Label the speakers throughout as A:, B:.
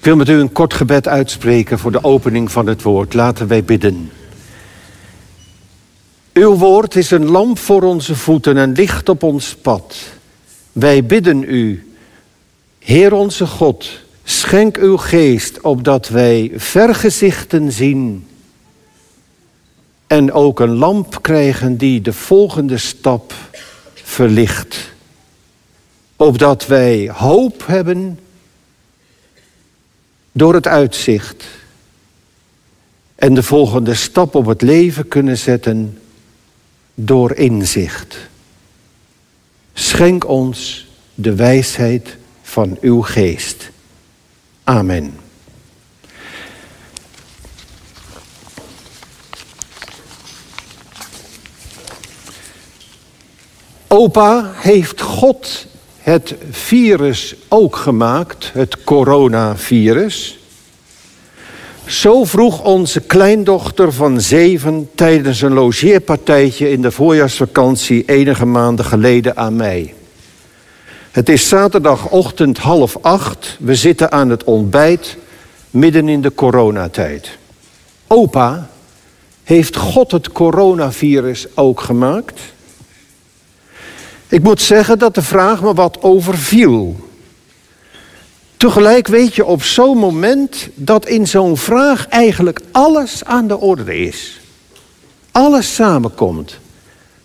A: Ik wil met u een kort gebed uitspreken voor de opening van het woord. Laten wij bidden. Uw woord is een lamp voor onze voeten en licht op ons pad. Wij bidden u, Heer onze God, schenk uw geest opdat wij vergezichten zien en ook een lamp krijgen die de volgende stap verlicht. Opdat wij hoop hebben door het uitzicht en de volgende stap op het leven kunnen zetten door inzicht. Schenk ons de wijsheid van uw geest. Amen. Opa, heeft God het virus ook gemaakt, het coronavirus? Zo vroeg onze kleindochter van zeven tijdens een logeerpartijtje in de voorjaarsvakantie enige maanden geleden aan mij. Het is zaterdagochtend half acht. We zitten aan het ontbijt midden in de coronatijd. Opa, heeft God het coronavirus ook gemaakt? Ik moet zeggen dat de vraag me wat overviel. Tegelijk weet je op zo'n moment dat in zo'n vraag eigenlijk alles aan de orde is. Alles samenkomt.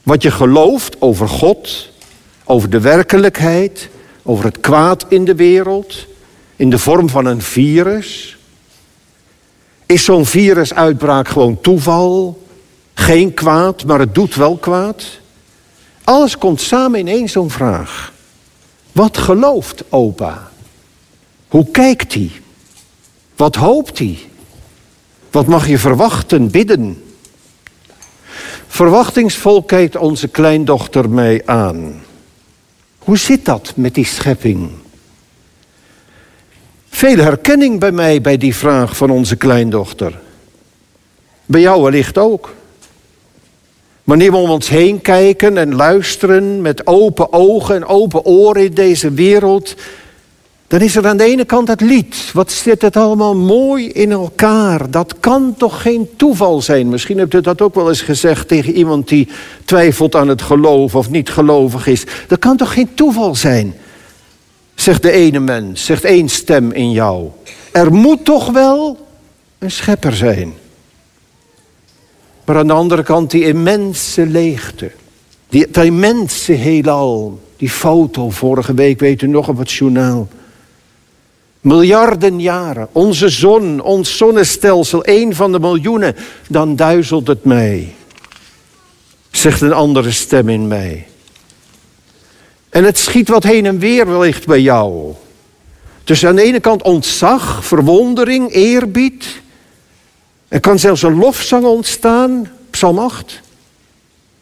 A: Wat je gelooft over God, over de werkelijkheid, over het kwaad in de wereld, in de vorm van een virus. Is zo'n virusuitbraak gewoon toeval? Geen kwaad, maar het doet wel kwaad? Alles komt samen in één zo'n vraag. Wat gelooft opa? Hoe kijkt hij? Wat hoopt hij? Wat mag je verwachten, bidden? Verwachtingsvol kijkt onze kleindochter mij aan. Hoe zit dat met die schepping? Veel herkenning bij mij bij die vraag van onze kleindochter. Bij jou wellicht ook. Wanneer we om ons heen kijken en luisteren met open ogen en open oren in deze wereld, dan is er aan de ene kant het lied. Wat zit het allemaal mooi in elkaar. Dat kan toch geen toeval zijn. Misschien hebt u dat ook wel eens gezegd tegen iemand die twijfelt aan het geloof of niet gelovig is. Dat kan toch geen toeval zijn. Zegt de ene mens, zegt één stem in jou. Er moet toch wel een schepper zijn. Maar aan de andere kant die immense leegte. Die, immense heelal. Die foto vorige week, weet u nog op het journaal. Miljarden jaren, onze zon, ons zonnestelsel, één van de miljoenen, dan duizelt het mij. Zegt een andere stem in mij. En het schiet wat heen en weer wellicht bij jou. Dus aan de ene kant ontzag, verwondering, eerbied. Er kan zelfs een lofzang ontstaan, Psalm 8.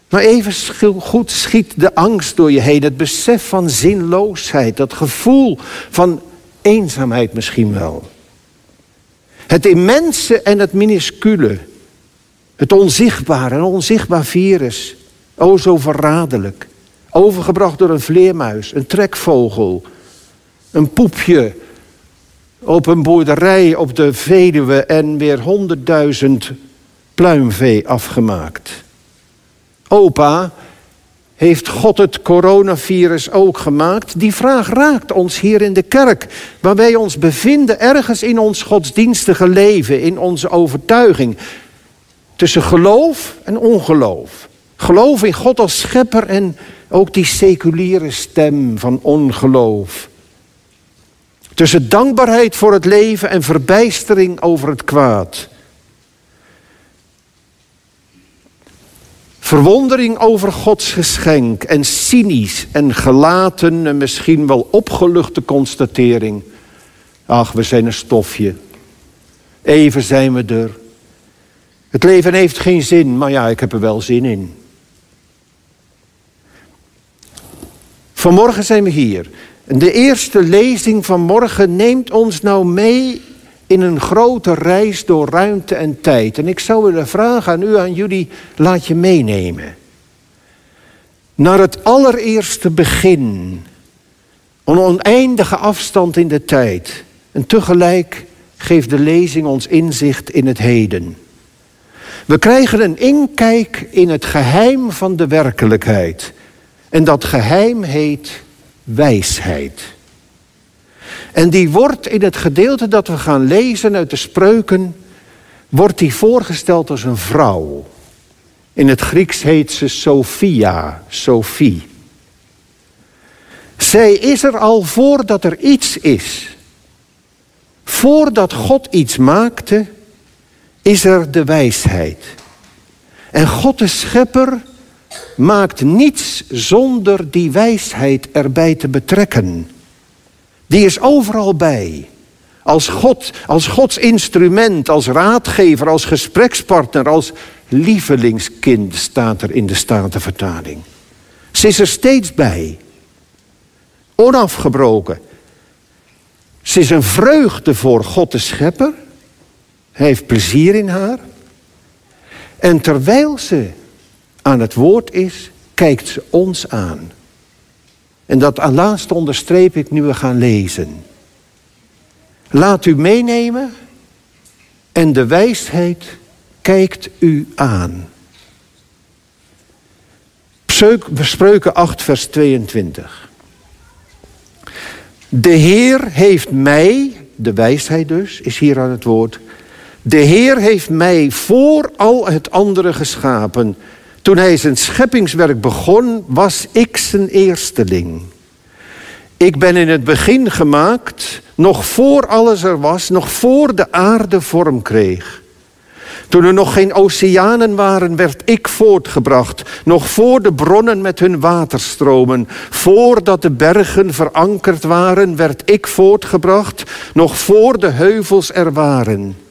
A: Maar even goed schiet de angst door je heen, het besef van zinloosheid, dat gevoel van eenzaamheid misschien wel. Het immense en het minuscule. Het onzichtbare, een onzichtbaar virus. O zo verraderlijk. Overgebracht door een vleermuis, een trekvogel, een poepje op een boerderij op de Veluwe en weer honderdduizend pluimvee afgemaakt. Opa, heeft God het coronavirus ook gemaakt? Die vraag raakt ons hier in de kerk, waar wij ons bevinden, ergens in ons godsdienstige leven, in onze overtuiging. Tussen geloof en ongeloof. Geloof in God als schepper en ook die seculiere stem van ongeloof. Tussen dankbaarheid voor het leven en verbijstering over het kwaad. Verwondering over Gods geschenk en cynisch en gelaten en misschien wel opgeluchte constatering. Ach, we zijn een stofje. Even zijn we er. Het leven heeft geen zin, maar ja, ik heb er wel zin in. Vanmorgen zijn we hier. De eerste lezing van morgen neemt ons nou mee in een grote reis door ruimte en tijd. En ik zou willen vragen aan u, aan jullie, laat je meenemen. Naar het allereerste begin. Een oneindige afstand in de tijd. En tegelijk geeft de lezing ons inzicht in het heden. We krijgen een inkijk in het geheim van de werkelijkheid. En dat geheim heet wijsheid. En die wordt in het gedeelte dat we gaan lezen uit de spreuken, wordt die voorgesteld als een vrouw. In het Grieks heet ze Sophia, Sophie. Zij is er al voordat er iets is. Voordat God iets maakte, is er de wijsheid. En God de Schepper maakt niets zonder die wijsheid erbij te betrekken. Die is overal bij. Als God, als Gods instrument, als raadgever, als gesprekspartner, als lievelingskind staat er in de Statenvertaling. Ze is er steeds bij. Onafgebroken. Ze is een vreugde voor God de Schepper. Hij heeft plezier in haar. En terwijl ze aan het woord is, kijkt ze ons aan. En dat aan laatste onderstreep ik nu we gaan lezen. Laat u meenemen en de wijsheid kijkt u aan. Spreuken 8, vers 22. De Heer heeft mij, de wijsheid dus, is hier aan het woord. De Heer heeft mij voor al het andere geschapen. Toen hij zijn scheppingswerk begon, was ik zijn eersteling. Ik ben in het begin gemaakt, nog voor alles er was, nog voor de aarde vorm kreeg. Toen er nog geen oceanen waren, werd ik voortgebracht. Nog voor de bronnen met hun waterstromen. Voordat de bergen verankerd waren, werd ik voortgebracht. Nog voor de heuvels er waren.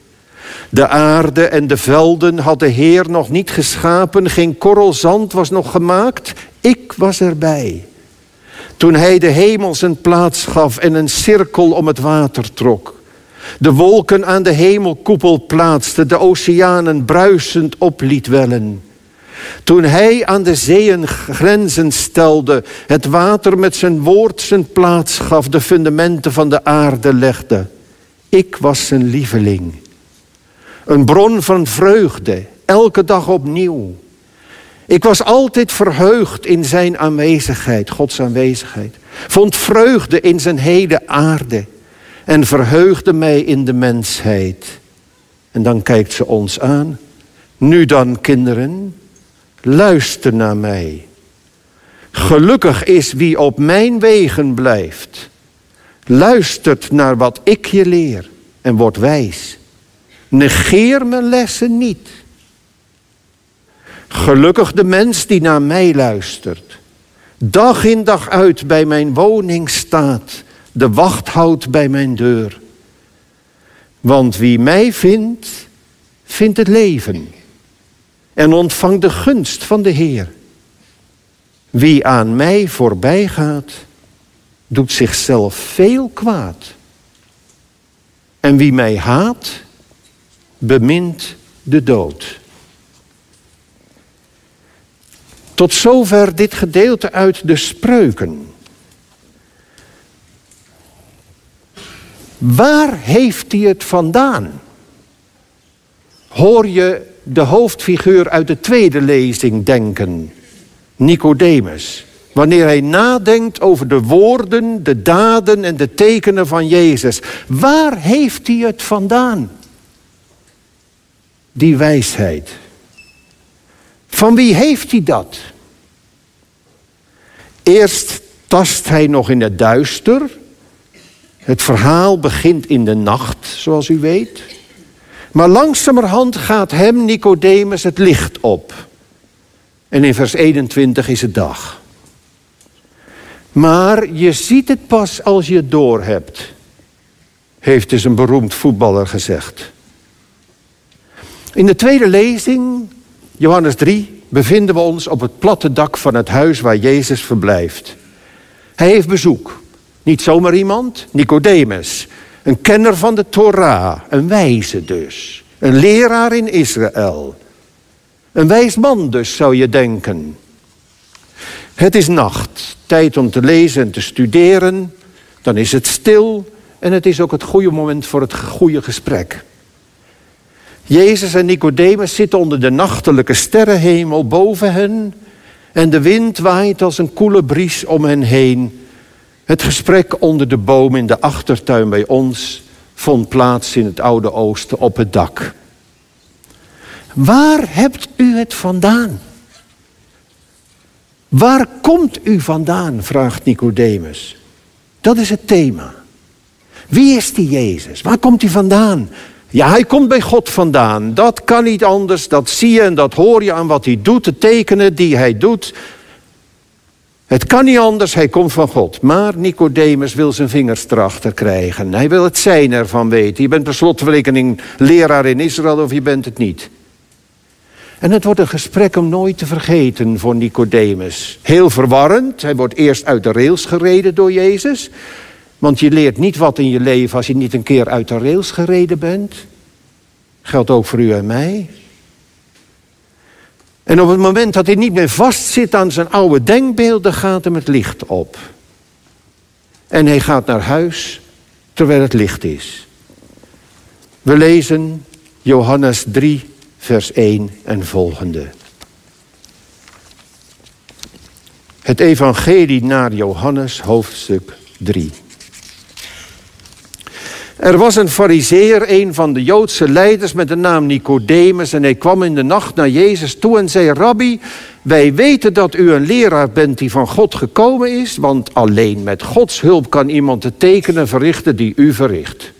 A: De aarde en de velden had de Heer nog niet geschapen. Geen korrel zand was nog gemaakt. Ik was erbij. Toen hij de hemels een plaats gaf en een cirkel om het water trok. De wolken aan de hemelkoepel plaatste, de oceanen bruisend op liet wellen. Toen hij aan de zeeën grenzen stelde, het water met zijn woord zijn plaats gaf, de fundamenten van de aarde legde. Ik was zijn lieveling. Een bron van vreugde, elke dag opnieuw. Ik was altijd verheugd in zijn aanwezigheid, Gods aanwezigheid. Vond vreugde in zijn hele aarde en verheugde mij in de mensheid. En dan kijkt ze ons aan. Nu dan, kinderen, luister naar mij. Gelukkig is wie op mijn wegen blijft. Luistert naar wat ik je leer en wordt wijs. Negeer mijn lessen niet. Gelukkig de mens die naar mij luistert. Dag in dag uit bij mijn woning staat. De wacht houdt bij mijn deur. Want wie mij vindt, vindt het leven. En ontvangt de gunst van de Heer. Wie aan mij voorbij gaat, doet zichzelf veel kwaad. En wie mij haat, bemint de dood. Tot zover dit gedeelte uit de spreuken. Waar heeft hij het vandaan? Hoor je de hoofdfiguur uit de tweede lezing denken, Nicodemus, wanneer hij nadenkt over de woorden, de daden en de tekenen van Jezus. Waar heeft hij het vandaan? Die wijsheid. Van wie heeft hij dat? Eerst tast hij nog in het duister. Het verhaal begint in de nacht, zoals u weet. Maar langzamerhand gaat hem, Nicodemus, het licht op. En in vers 21 is het dag. Maar je ziet het pas als je het doorhebt, heeft dus een beroemd voetballer gezegd. In de tweede lezing Johannes 3 bevinden we ons op het platte dak van het huis waar Jezus verblijft. Hij heeft bezoek. Niet zomaar iemand, Nicodemus. Een kenner van de Torah, een wijze dus. Een leraar in Israël. Een wijs man dus, zou je denken. Het is nacht, tijd om te lezen en te studeren. Dan is het stil en het is ook het goede moment voor het goede gesprek. Jezus en Nicodemus zitten onder de nachtelijke sterrenhemel boven hen en de wind waait als een koele bries om hen heen. Het gesprek onder de boom in de achtertuin bij ons vond plaats in het Oude Oosten op het dak. Waar hebt u het vandaan? Waar komt u vandaan? vraagt Nicodemus. Dat is het thema. Wie is die Jezus? Waar komt hij vandaan? Ja, hij komt bij God vandaan. Dat kan niet anders. Dat zie je en dat hoor je aan wat hij doet, de tekenen die hij doet. Het kan niet anders, hij komt van God. Maar Nicodemus wil zijn vingers erachter krijgen. Hij wil het zijn ervan weten. Je bent per slotverrekening leraar in Israël of je bent het niet. En het wordt een gesprek om nooit te vergeten voor Nicodemus. Heel verwarrend. Hij wordt eerst uit de rails gereden door Jezus. Want je leert niet wat in je leven als je niet een keer uit de rails gereden bent. Geldt ook voor u en mij. En op het moment dat hij niet meer vastzit aan zijn oude denkbeelden, gaat hem het licht op. En hij gaat naar huis terwijl het licht is. We lezen Johannes 3, vers 1 en volgende. Het Evangelie naar Johannes, hoofdstuk 3. Er was een fariseer, een van de Joodse leiders met de naam Nicodemus... en hij kwam in de nacht naar Jezus toe en zei... Rabbi, wij weten dat u een leraar bent die van God gekomen is... want alleen met Gods hulp kan iemand de tekenen verrichten die u verricht.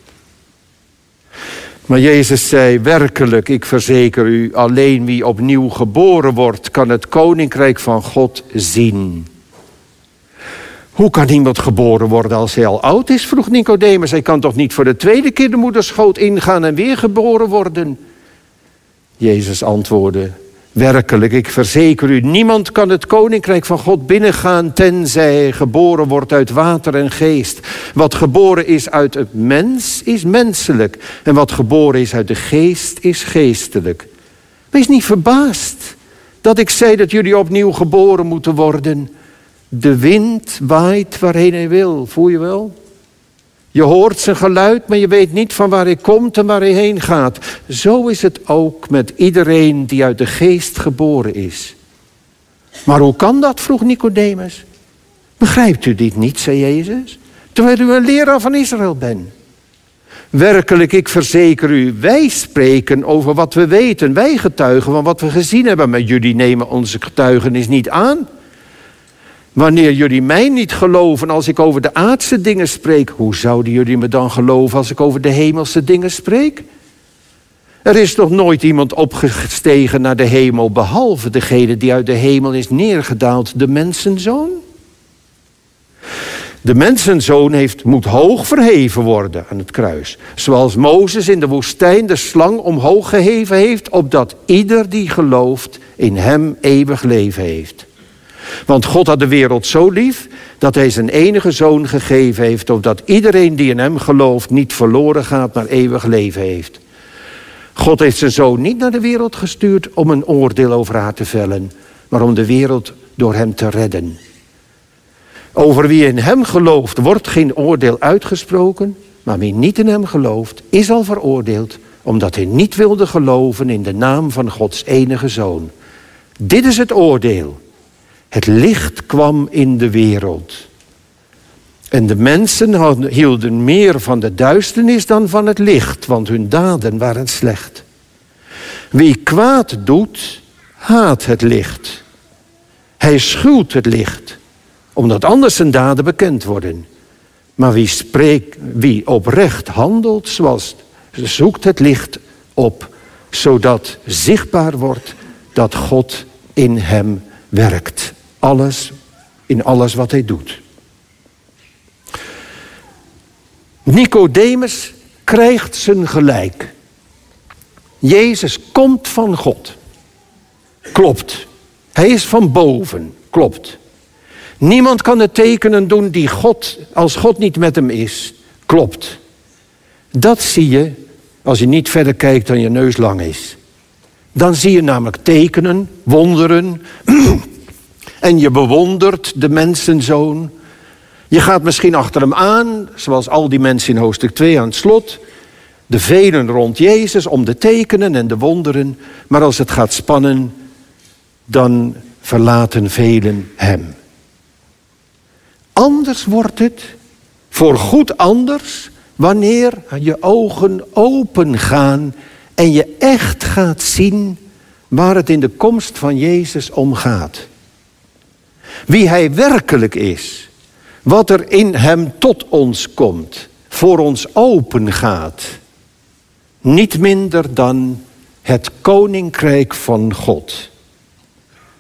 A: Maar Jezus zei, werkelijk, ik verzeker u... alleen wie opnieuw geboren wordt, kan het koninkrijk van God zien... Hoe kan iemand geboren worden als hij al oud is? vroeg Nicodemus. Hij kan toch niet voor de tweede keer de moederschoot ingaan en weer geboren worden? Jezus antwoordde: Werkelijk, ik verzeker u, niemand kan het koninkrijk van God binnengaan tenzij hij geboren wordt uit water en geest. Wat geboren is uit het mens is menselijk en wat geboren is uit de geest is geestelijk. Wees niet verbaasd dat ik zei dat jullie opnieuw geboren moeten worden. De wind waait waarheen hij wil, voel je wel? Je hoort zijn geluid, maar je weet niet van waar hij komt en waar hij heen gaat. Zo is het ook met iedereen die uit de geest geboren is. Maar hoe kan dat? vroeg Nicodemus. Begrijpt u dit niet, zei Jezus, terwijl u een leraar van Israël bent? Werkelijk, ik verzeker u, wij spreken over wat we weten. Wij getuigen van wat we gezien hebben, maar jullie nemen onze getuigenis niet aan. Wanneer jullie mij niet geloven als ik over de aardse dingen spreek, hoe zouden jullie me dan geloven als ik over de hemelse dingen spreek? Er is nog nooit iemand opgestegen naar de hemel, behalve degene die uit de hemel is neergedaald, de mensenzoon. De mensenzoon heeft, moet hoog verheven worden aan het kruis. Zoals Mozes in de woestijn de slang omhoog geheven heeft, opdat ieder die gelooft in hem eeuwig leven heeft. Want God had de wereld zo lief dat hij zijn enige zoon gegeven heeft, opdat iedereen die in hem gelooft niet verloren gaat, maar eeuwig leven heeft. God heeft zijn zoon niet naar de wereld gestuurd om een oordeel over haar te vellen, maar om de wereld door hem te redden. Over wie in hem gelooft wordt geen oordeel uitgesproken, maar wie niet in hem gelooft is al veroordeeld, omdat hij niet wilde geloven in de naam van Gods enige zoon. Dit is het oordeel. Het licht kwam in de wereld. En de mensen hielden meer van de duisternis dan van het licht, want hun daden waren slecht. Wie kwaad doet, haat het licht. Hij schuwt het licht, omdat anders zijn daden bekend worden. Maar wie, spreekt, wie oprecht handelt, zoals zoekt het licht op, zodat zichtbaar wordt dat God in hem werkt alles in alles wat hij doet. Nicodemus krijgt zijn gelijk. Jezus komt van God. Klopt. Hij is van boven. Klopt. Niemand kan de tekenen doen die God, als God niet met hem is. Klopt. Dat zie je als je niet verder kijkt dan je neus lang is. Dan zie je namelijk tekenen, wonderen, en je bewondert de mensenzoon. Je gaat misschien achter hem aan, zoals al die mensen in hoofdstuk 2 aan het slot. De velen rond Jezus om de tekenen en de wonderen. Maar als het gaat spannen, dan verlaten velen hem. Anders wordt het, voor goed anders, wanneer je ogen open gaan en je echt gaat zien waar het in de komst van Jezus om gaat. Wie Hij werkelijk is, wat er in Hem tot ons komt, voor ons open gaat. Niet minder dan het koninkrijk van God.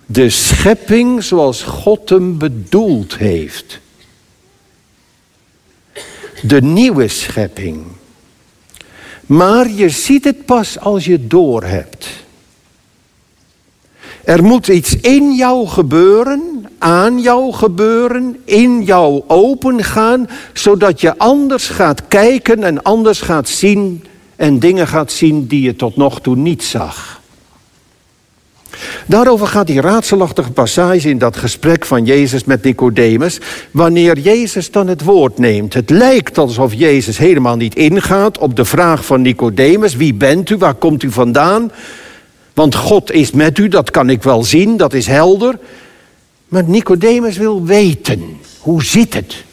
A: De schepping zoals God hem bedoeld heeft. De nieuwe schepping. Maar je ziet het pas als je doorhebt. Er moet iets in jou gebeuren, aan jou gebeuren, in jou opengaan, zodat je anders gaat kijken en anders gaat zien en dingen gaat zien die je tot nog toe niet zag. Daarover gaat die raadselachtige passage in dat gesprek van Jezus met Nicodemus. Wanneer Jezus dan het woord neemt. Het lijkt alsof Jezus helemaal niet ingaat op de vraag van Nicodemus. Wie bent u? Waar komt u vandaan? Want God is met u, dat kan ik wel zien, dat is helder. Maar Nicodemus wil weten, hoe zit het?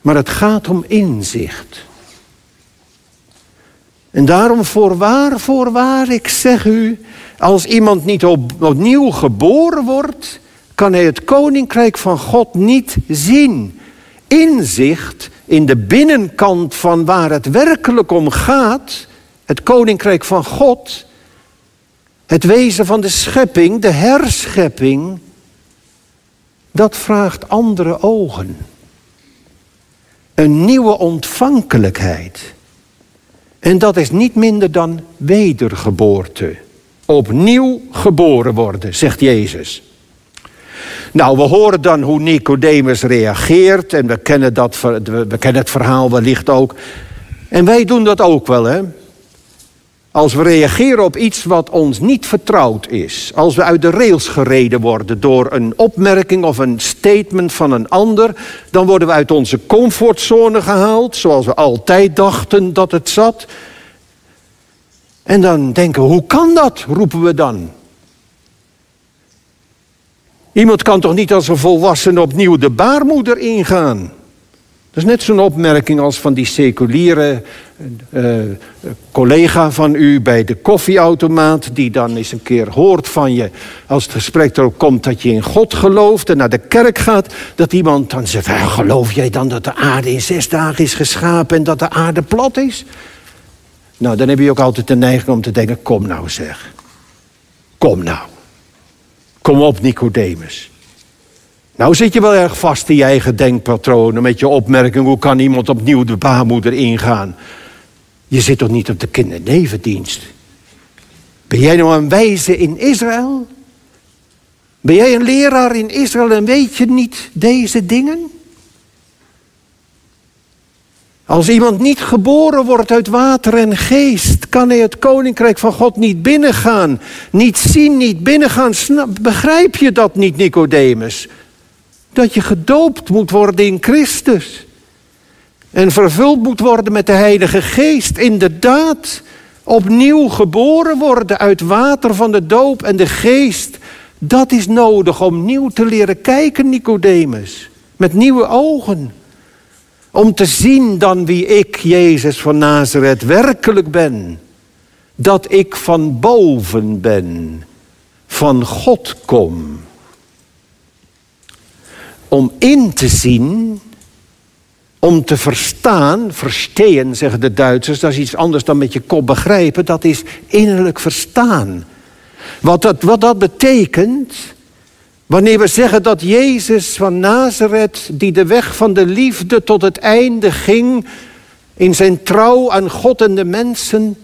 A: Maar het gaat om inzicht. En daarom voorwaar, voorwaar, ik zeg u, als iemand niet opnieuw geboren wordt, kan hij het koninkrijk van God niet zien. Inzicht in de binnenkant van waar het werkelijk om gaat, het koninkrijk van God, het wezen van de schepping, de herschepping, dat vraagt andere ogen. Een nieuwe ontvankelijkheid. En dat is niet minder dan wedergeboorte. Opnieuw geboren worden, zegt Jezus. Nou, we horen dan hoe Nicodemus reageert en we kennen, dat, we kennen het verhaal wellicht ook. En wij doen dat ook wel, hè? Als we reageren op iets wat ons niet vertrouwd is, als we uit de rails gereden worden door een opmerking of een statement van een ander, dan worden we uit onze comfortzone gehaald, zoals we altijd dachten dat het zat. En dan denken we, hoe kan dat, roepen we dan. Iemand kan toch niet als een volwassene opnieuw de baarmoeder ingaan? Dat is net zo'n opmerking als van die seculiere uh, collega van u bij de koffieautomaat, die dan eens een keer hoort van je, als het gesprek erop komt dat je in God gelooft en naar de kerk gaat, dat iemand dan zegt: Geloof jij dan dat de aarde in zes dagen is geschapen en dat de aarde plat is? Nou, dan heb je ook altijd de neiging om te denken: Kom nou zeg. Kom nou. Kom op, Nicodemus. Nou zit je wel erg vast in je eigen denkpatronen met je opmerking: hoe kan iemand opnieuw de baarmoeder ingaan? Je zit toch niet op de kindernevendienst? Ben jij nou een wijze in Israël? Ben jij een leraar in Israël en weet je niet deze dingen? Als iemand niet geboren wordt uit water en geest, kan hij het koninkrijk van God niet binnengaan. Niet zien, niet binnengaan. begrijp je dat niet, Nicodemus? Dat je gedoopt moet worden in Christus. En vervuld moet worden met de Heilige Geest. Inderdaad, opnieuw geboren worden uit water van de doop en de geest. Dat is nodig om nieuw te leren kijken, Nicodemus. Met nieuwe ogen. Om te zien dan wie ik, Jezus van Nazareth, werkelijk ben. Dat ik van boven ben, van God kom. Om in te zien, om te verstaan, versteen zeggen de Duitsers, dat is iets anders dan met je kop begrijpen, dat is innerlijk verstaan. Wat dat, wat dat betekent, Wanneer we zeggen dat Jezus van Nazareth, die de weg van de liefde tot het einde ging, in zijn trouw aan God en de mensen,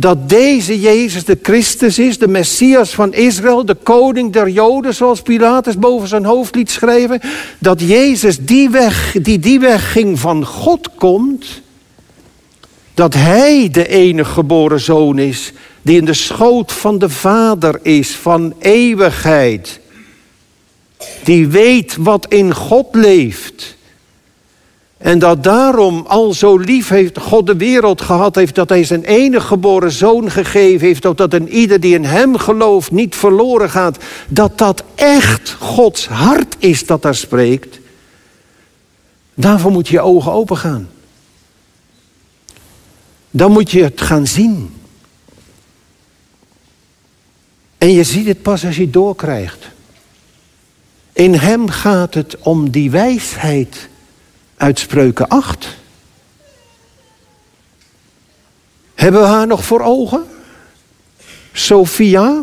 A: dat deze Jezus de Christus is, de Messias van Israël, de koning der Joden, zoals Pilatus boven zijn hoofd liet schrijven, dat Jezus die weg, die die weg ging van God komt, dat Hij de enige geboren zoon is, die in de schoot van de Vader is, van eeuwigheid. Die weet wat in God leeft. En dat daarom al zo lief heeft God de wereld gehad heeft... dat hij zijn enige geboren zoon gegeven heeft... dat een ieder die in hem gelooft niet verloren gaat. Dat dat echt Gods hart is dat daar spreekt. Daarvoor moet je je ogen open gaan. Dan moet je het gaan zien. En je ziet het pas als je het doorkrijgt. In hem gaat het om die wijsheid uit Spreuken 8. Hebben we haar nog voor ogen? Sophia,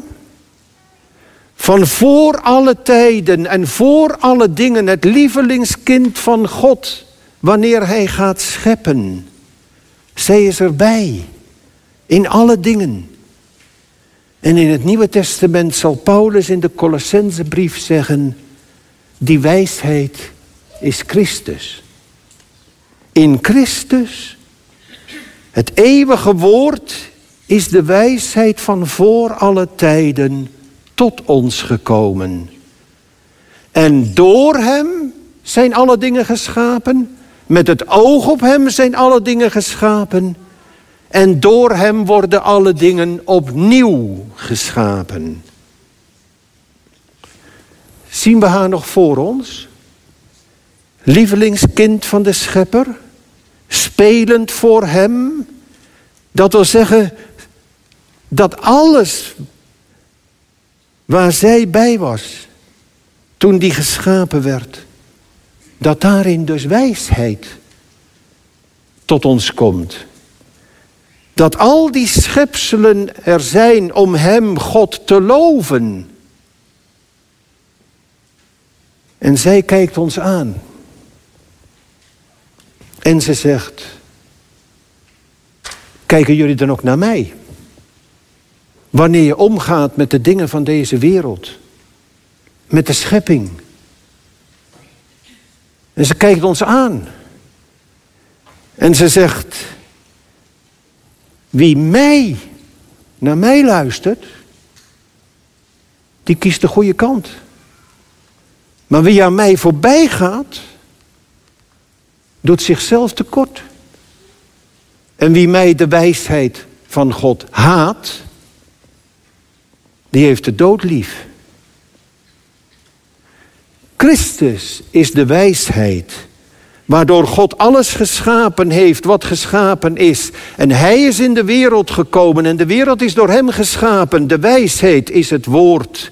A: van voor alle tijden en voor alle dingen het lievelingskind van God, wanneer Hij gaat scheppen. Zij is erbij, in alle dingen. En in het Nieuwe Testament zal Paulus in de Colossensebrief zeggen, die wijsheid is Christus. In Christus, het eeuwige woord, is de wijsheid van voor alle tijden tot ons gekomen. En door Hem zijn alle dingen geschapen. Met het oog op Hem zijn alle dingen geschapen. En door Hem worden alle dingen opnieuw geschapen. Zien we haar nog voor ons? Lievelingskind van de Schepper, spelend voor Hem. Dat wil zeggen dat alles waar zij bij was toen die geschapen werd, dat daarin dus wijsheid tot ons komt. Dat al die schepselen er zijn om Hem, God, te loven. En zij kijkt ons aan. En ze zegt, kijken jullie dan ook naar mij? Wanneer je omgaat met de dingen van deze wereld. Met de schepping. En ze kijkt ons aan. En ze zegt, wie mij, naar mij luistert, die kiest de goede kant. Maar wie aan mij voorbij gaat, doet zichzelf tekort. En wie mij de wijsheid van God haat, die heeft de dood lief. Christus is de wijsheid waardoor God alles geschapen heeft wat geschapen is. En Hij is in de wereld gekomen en de wereld is door Hem geschapen. De wijsheid is het woord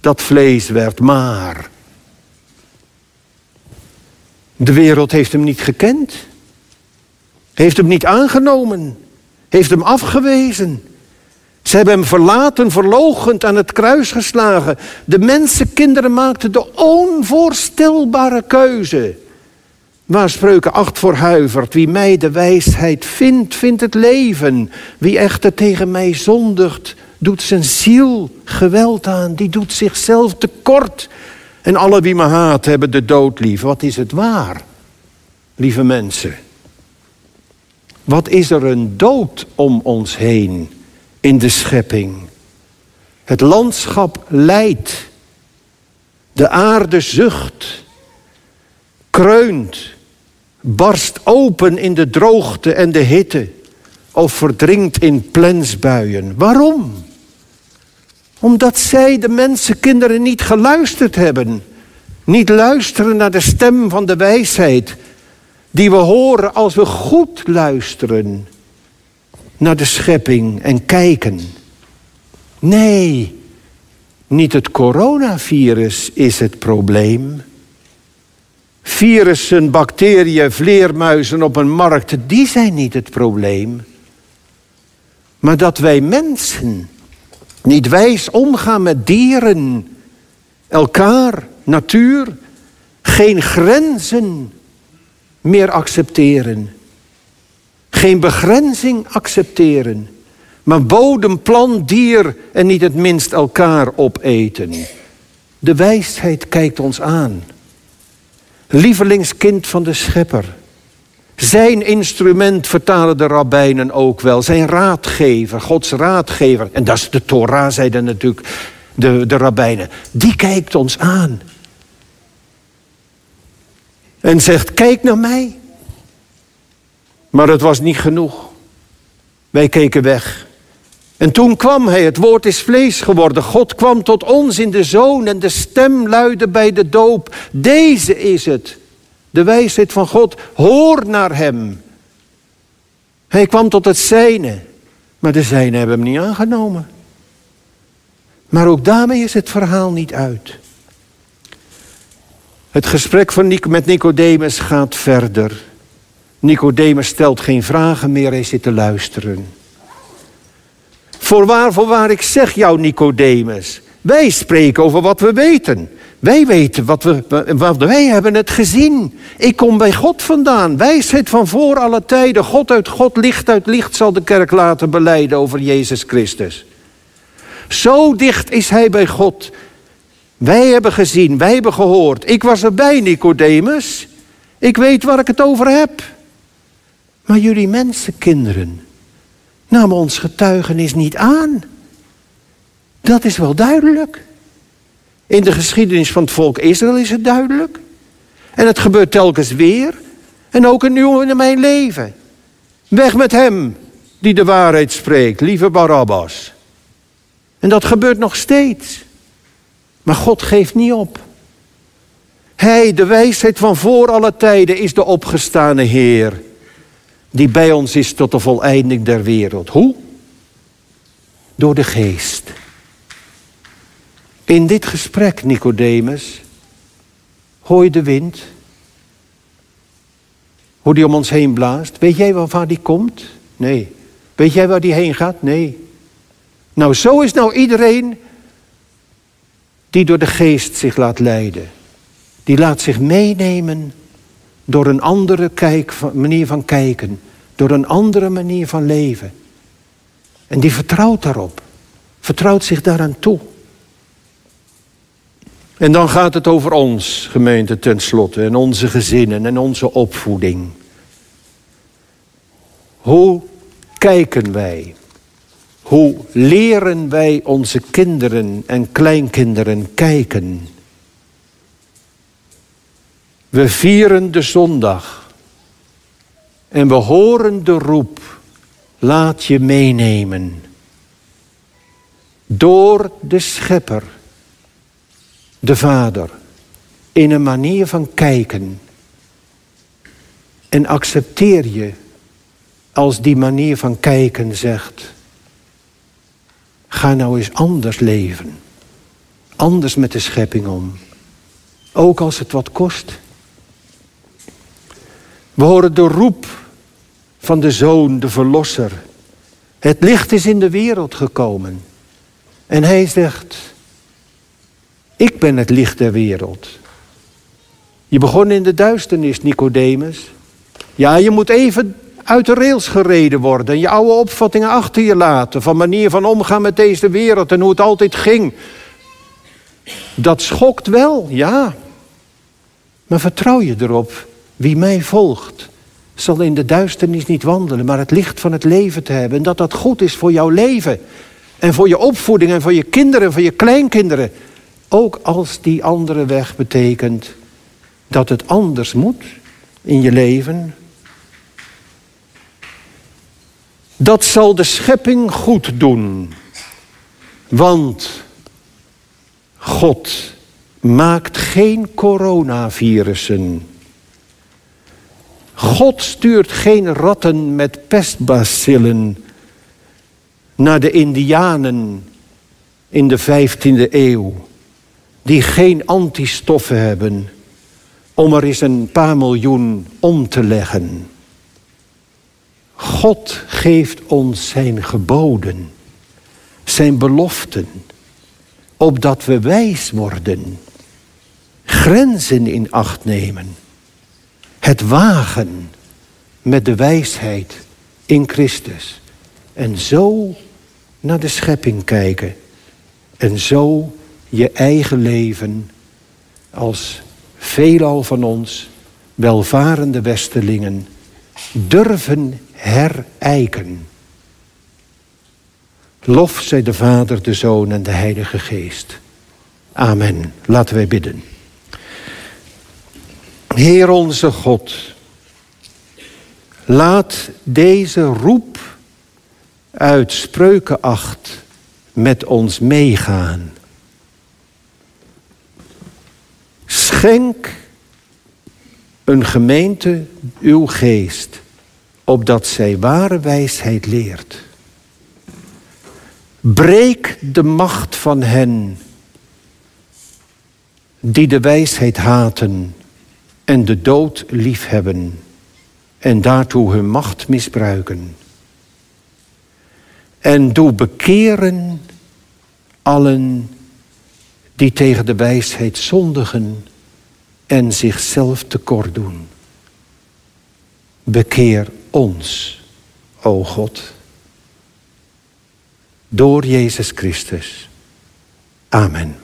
A: dat vlees werd, maar de wereld heeft Hem niet gekend, heeft Hem niet aangenomen, heeft Hem afgewezen. Ze hebben hem verlaten, verlogend aan het kruis geslagen. De mensenkinderen maakten de onvoorstelbare keuze. Waar spreuken acht voor huivert. Wie mij de wijsheid vindt, vindt het leven. Wie echter tegen mij zondigt, doet zijn ziel geweld aan. Die doet zichzelf tekort. En alle wie me haat hebben de dood lief. Wat is het waar, lieve mensen? Wat is er een dood om ons heen? in de schepping. Het landschap lijdt. De aarde zucht, kreunt, barst open in de droogte en de hitte of verdrinkt in plensbuien. Waarom? Omdat zij, de mensenkinderen, niet geluisterd hebben. Niet luisteren naar de stem van de wijsheid die we horen als we goed luisteren naar de schepping en kijken. Nee, niet het coronavirus is het probleem. Virussen, bacteriën, vleermuizen op een markt, die zijn niet het probleem. Maar dat wij mensen niet wijs omgaan met dieren, elkaar, natuur, geen grenzen meer accepteren. Geen begrenzing accepteren. Maar bodem, plant, dier en niet het minst elkaar opeten. De wijsheid kijkt ons aan. Lievelingskind van de schepper. Zijn instrument vertalen de rabbijnen ook wel. Zijn raadgever, Gods raadgever. En dat is de Torah, zeiden natuurlijk de, de rabbijnen. Die kijkt ons aan. En zegt, kijk naar mij. Maar het was niet genoeg. Wij keken weg. En toen kwam hij, het woord is vlees geworden. God kwam tot ons in de zoon en de stem luidde bij de doop. Deze is het, de wijsheid van God. Hoor naar hem. Hij kwam tot het zijne, maar de zijne hebben hem niet aangenomen. Maar ook daarmee is het verhaal niet uit. Het gesprek van met Nicodemus gaat verder. Nicodemus stelt geen vragen meer, hij zit te luisteren. Voorwaar, voorwaar, ik zeg jou, Nicodemus. Wij spreken over wat we weten. Wij weten wat we, wij hebben het gezien. Ik kom bij God vandaan. Wijsheid van voor alle tijden. God uit God, licht uit licht zal de kerk laten beleiden over Jezus Christus. Zo dicht is hij bij God. Wij hebben gezien, wij hebben gehoord. Ik was erbij, Nicodemus. Ik weet waar ik het over heb. Maar jullie mensenkinderen namen ons getuigenis niet aan. Dat is wel duidelijk. In de geschiedenis van het volk Israël is het duidelijk. En het gebeurt telkens weer. En ook in uw mijn leven. Weg met hem die de waarheid spreekt, lieve Barabbas. En dat gebeurt nog steeds. Maar God geeft niet op. Hij, de wijsheid van voor alle tijden, is de opgestane Heer. Die bij ons is tot de voleinding der wereld. Hoe? Door de geest. In dit gesprek, Nicodemus, hoor je de wind. Hoe die om ons heen blaast. Weet jij waar die komt? Nee. Weet jij waar die heen gaat? Nee. Nou, zo is nou iedereen die door de geest zich laat leiden. Die laat zich meenemen door een andere kijk, manier van kijken. Door een andere manier van leven. En die vertrouwt daarop. Vertrouwt zich daaraan toe. En dan gaat het over ons, gemeente, tenslotte. En onze gezinnen en onze opvoeding. Hoe kijken wij? Hoe leren wij onze kinderen en kleinkinderen kijken? We vieren de zondag en we horen de roep, laat je meenemen. Door de schepper, de vader, in een manier van kijken. En accepteer je als die manier van kijken zegt, Ga nou eens anders leven. Anders met de schepping om. Ook als het wat kost. We horen de roep van de zoon, de verlosser. Het licht is in de wereld gekomen. En hij zegt, ik ben het licht der wereld. Je begon in de duisternis, Nicodemus. Ja, je moet even uit de rails gereden worden. En je oude opvattingen achter je laten. Van manier van omgaan met deze wereld en hoe het altijd ging. Dat schokt wel, ja. Maar vertrouw je erop. Wie mij volgt, zal in de duisternis niet wandelen, maar het licht van het leven te hebben. En dat dat goed is voor jouw leven. En voor je opvoeding en voor je kinderen en voor je kleinkinderen. Ook als die andere weg betekent dat het anders moet in je leven, Dat zal de schepping goed doen. Want God maakt geen coronavirussen. God stuurt geen ratten met pestbacillen naar de Indianen in de 15e eeuw, die geen antistoffen hebben om er eens een paar miljoen om te leggen. God geeft ons zijn geboden, zijn beloften, opdat we wijs worden, grenzen in acht nemen, het wagen met de wijsheid in Christus en zo naar de schepping kijken en zo je eigen leven als veelal van ons welvarende Westelingen durven herijken. Lof zij de Vader, de Zoon en de Heilige Geest. Amen. Laten wij bidden. Heer onze God, laat deze roep uit Spreuken 8 met ons meegaan. Schenk een gemeente uw geest, opdat zij ware wijsheid leert. Breek de macht van hen die de wijsheid haten en de dood liefhebben en daartoe hun macht misbruiken. En doe bekeren allen die tegen de wijsheid zondigen en zichzelf tekort doen. Bekeer ons, o God, door Jezus Christus. Amen.